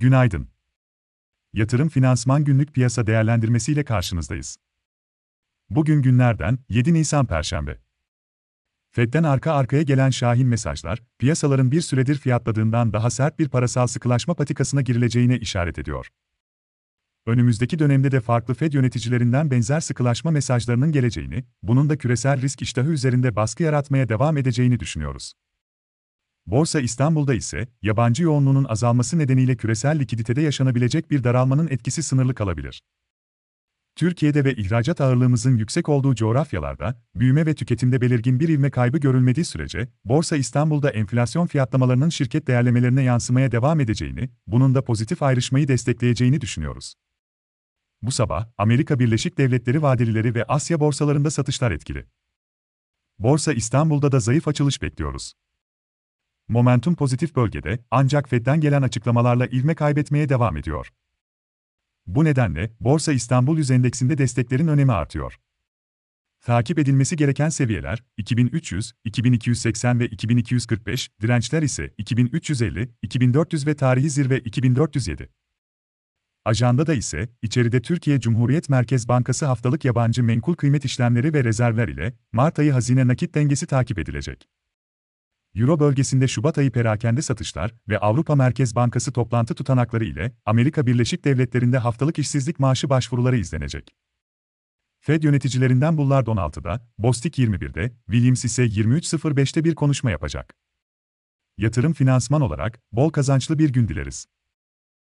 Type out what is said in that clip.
Günaydın. Yatırım Finansman Günlük Piyasa Değerlendirmesi ile karşınızdayız. Bugün günlerden 7 Nisan Perşembe. Fed'den arka arkaya gelen şahin mesajlar, piyasaların bir süredir fiyatladığından daha sert bir parasal sıkılaşma patikasına girileceğine işaret ediyor. Önümüzdeki dönemde de farklı Fed yöneticilerinden benzer sıkılaşma mesajlarının geleceğini, bunun da küresel risk iştahı üzerinde baskı yaratmaya devam edeceğini düşünüyoruz. Borsa İstanbul'da ise, yabancı yoğunluğunun azalması nedeniyle küresel likiditede yaşanabilecek bir daralmanın etkisi sınırlı kalabilir. Türkiye'de ve ihracat ağırlığımızın yüksek olduğu coğrafyalarda, büyüme ve tüketimde belirgin bir ivme kaybı görülmediği sürece, Borsa İstanbul'da enflasyon fiyatlamalarının şirket değerlemelerine yansımaya devam edeceğini, bunun da pozitif ayrışmayı destekleyeceğini düşünüyoruz. Bu sabah, Amerika Birleşik Devletleri vadelileri ve Asya borsalarında satışlar etkili. Borsa İstanbul'da da zayıf açılış bekliyoruz. Momentum pozitif bölgede, ancak Fed'den gelen açıklamalarla ivme kaybetmeye devam ediyor. Bu nedenle, Borsa İstanbul Yüz Endeksinde desteklerin önemi artıyor. Takip edilmesi gereken seviyeler, 2300, 2280 ve 2245, dirençler ise 2350, 2400 ve tarihi zirve 2407. Ajandada ise, içeride Türkiye Cumhuriyet Merkez Bankası haftalık yabancı menkul kıymet işlemleri ve rezervler ile, Mart ayı hazine nakit dengesi takip edilecek. Euro bölgesinde Şubat ayı perakende satışlar ve Avrupa Merkez Bankası toplantı tutanakları ile Amerika Birleşik Devletleri'nde haftalık işsizlik maaşı başvuruları izlenecek. Fed yöneticilerinden Bullard 16'da, Bostik 21'de, Williams ise 23.05'te bir konuşma yapacak. Yatırım finansman olarak bol kazançlı bir gün dileriz.